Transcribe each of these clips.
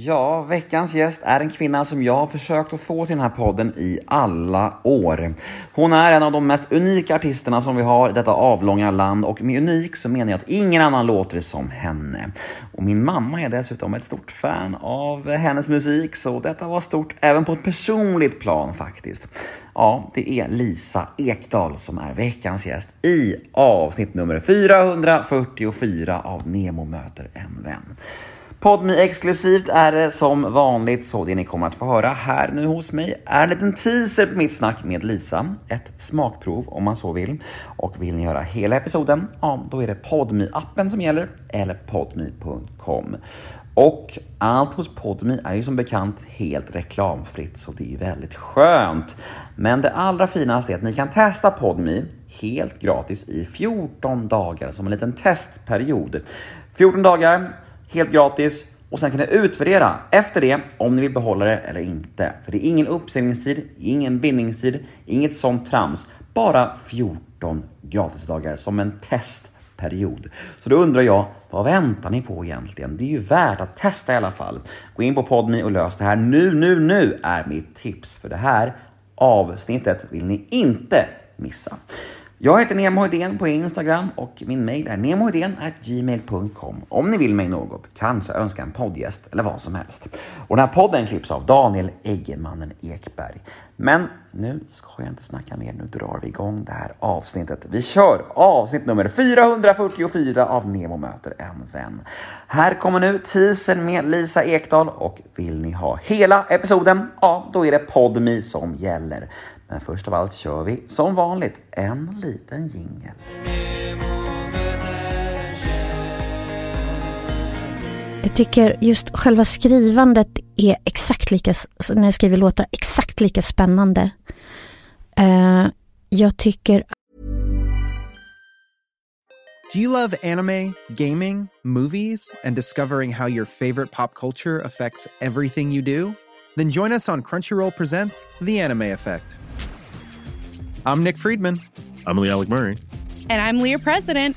Ja, veckans gäst är en kvinna som jag har försökt att få till den här podden i alla år. Hon är en av de mest unika artisterna som vi har i detta avlånga land och med unik så menar jag att ingen annan låter som henne. Och min mamma är dessutom ett stort fan av hennes musik så detta var stort även på ett personligt plan faktiskt. Ja, det är Lisa Ekdahl som är veckans gäst i avsnitt nummer 444 av Nemo möter en vän. Podmi exklusivt är det som vanligt så det ni kommer att få höra här nu hos mig är en liten teaser på mitt snack med Lisa. Ett smakprov om man så vill. Och vill ni höra hela episoden, ja då är det podmi appen som gäller eller podmi.com. Och allt hos Podmi är ju som bekant helt reklamfritt så det är ju väldigt skönt. Men det allra finaste är att ni kan testa Podmi helt gratis i 14 dagar som en liten testperiod. 14 dagar helt gratis och sen kan ni utvärdera efter det om ni vill behålla det eller inte. För det är ingen uppsägningstid, ingen bindningstid, inget sånt trams. Bara 14 gratisdagar som en testperiod. Så då undrar jag, vad väntar ni på egentligen? Det är ju värt att testa i alla fall. Gå in på Podme och lös det här nu, nu, nu är mitt tips. För det här avsnittet vill ni inte missa. Jag heter Nemo Hedén på Instagram och min mail är gmail.com om ni vill mig något, kanske önska en poddgäst eller vad som helst. Och den här podden klipps av Daniel Eggemannen Ekberg. Men nu ska jag inte snacka mer, nu drar vi igång det här avsnittet. Vi kör avsnitt nummer 444 av Nemo möter en vän. Här kommer nu teasern med Lisa Ekdahl och vill ni ha hela episoden, ja då är det Podmi som gäller. Men först av allt kör vi som vanligt en liten jingel. Jag tycker just själva skrivandet är exakt lika, när jag skriver låtar, exakt lika spännande. Uh, jag tycker... Do you love anime, gaming, movies, and discovering how your favorite pop culture affects everything you do? Then join us on Crunchyroll Presents The Anime Effect. I'm Nick Friedman. I'm Lee Alec Murray. And I'm Leah President.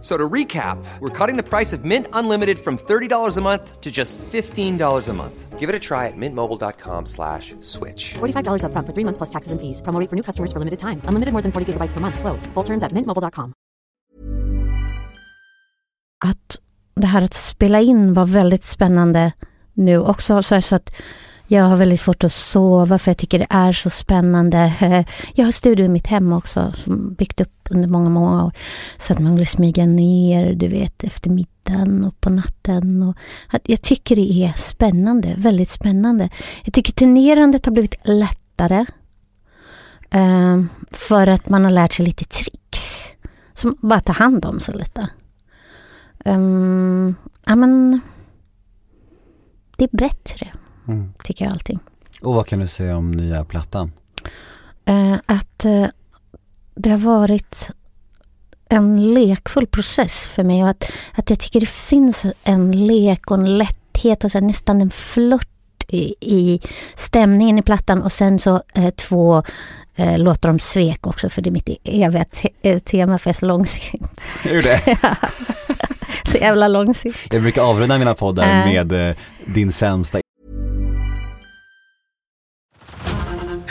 F- So to recap, we're cutting the price of Mint Unlimited from $30 a month to just $15 a month. Give it a try at mintmobile.com slash switch. $45 upfront for three months plus taxes and fees. Promo for new customers for limited time. Unlimited more than 40 gigabytes per month. Slows. Full terms at mintmobile.com. att det här att spela in var väldigt spännande nu också. Så, så att jag har väldigt svårt att sova för jag tycker det är så spännande. Jag har studio i mitt hem också som byggt upp under många, många år. Så att man vill smyga ner, du vet, efter middagen och på natten. Och att jag tycker det är spännande, väldigt spännande. Jag tycker turnerandet har blivit lättare. Eh, för att man har lärt sig lite tricks. Som bara tar hand om sig lite. Um, ja men det är bättre, Mm. tycker jag allting. Och vad kan du säga om nya plattan? Eh, att eh, det har varit en lekfull process för mig och att, att jag tycker det finns en lek och en lätthet och så nästan en flört i, i stämningen i plattan och sen så eh, två eh, låtar om svek också för det är mitt eviga te- eh, tema för jag är så långsint. Är det? så jävla långsint. Jag brukar avrunda mina poddar med eh, din sämsta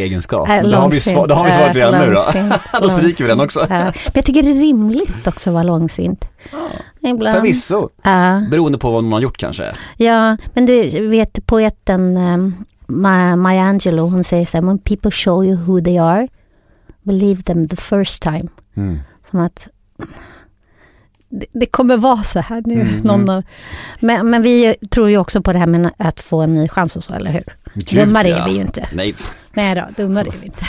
Egenskap. Äh, det, har vi svar, det har vi svarat redan Äh, nu då. då stryker vi den också. Ja. Men jag tycker det är rimligt också att vara långsint. Ibland. Förvisso. Ja. Beroende på vad man har gjort kanske. Ja, men du vet poeten um, Ma- Maya Angelou, hon säger så här, when people show you who they are, believe them the first time. Mm. Som att det, det kommer vara så här nu. Mm, Någon av, men, men vi tror ju också på det här med att få en ny chans och så, eller hur? Gud, ja. är vi ju inte. Nej, Nej då, dummare är vi inte.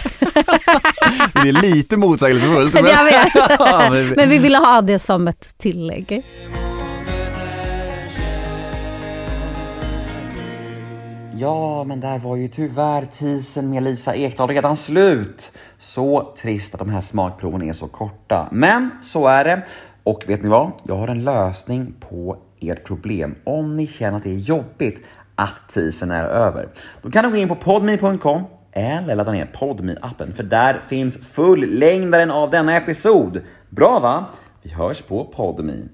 det är lite motsägelsefullt. Jag vet. Men vi- Men vi ville ha det som ett tillägg. Ja, men där var ju tyvärr tisen med Lisa Ekdahl redan slut. Så trist att de här smakproven är så korta. Men så är det. Och vet ni vad? Jag har en lösning på ert problem. Om ni känner att det är jobbigt att tisen är över. Då kan du gå in på podme.com eller ladda ner podmi appen för där finns fullängdaren av denna episod. Bra va? Vi hörs på Podmi.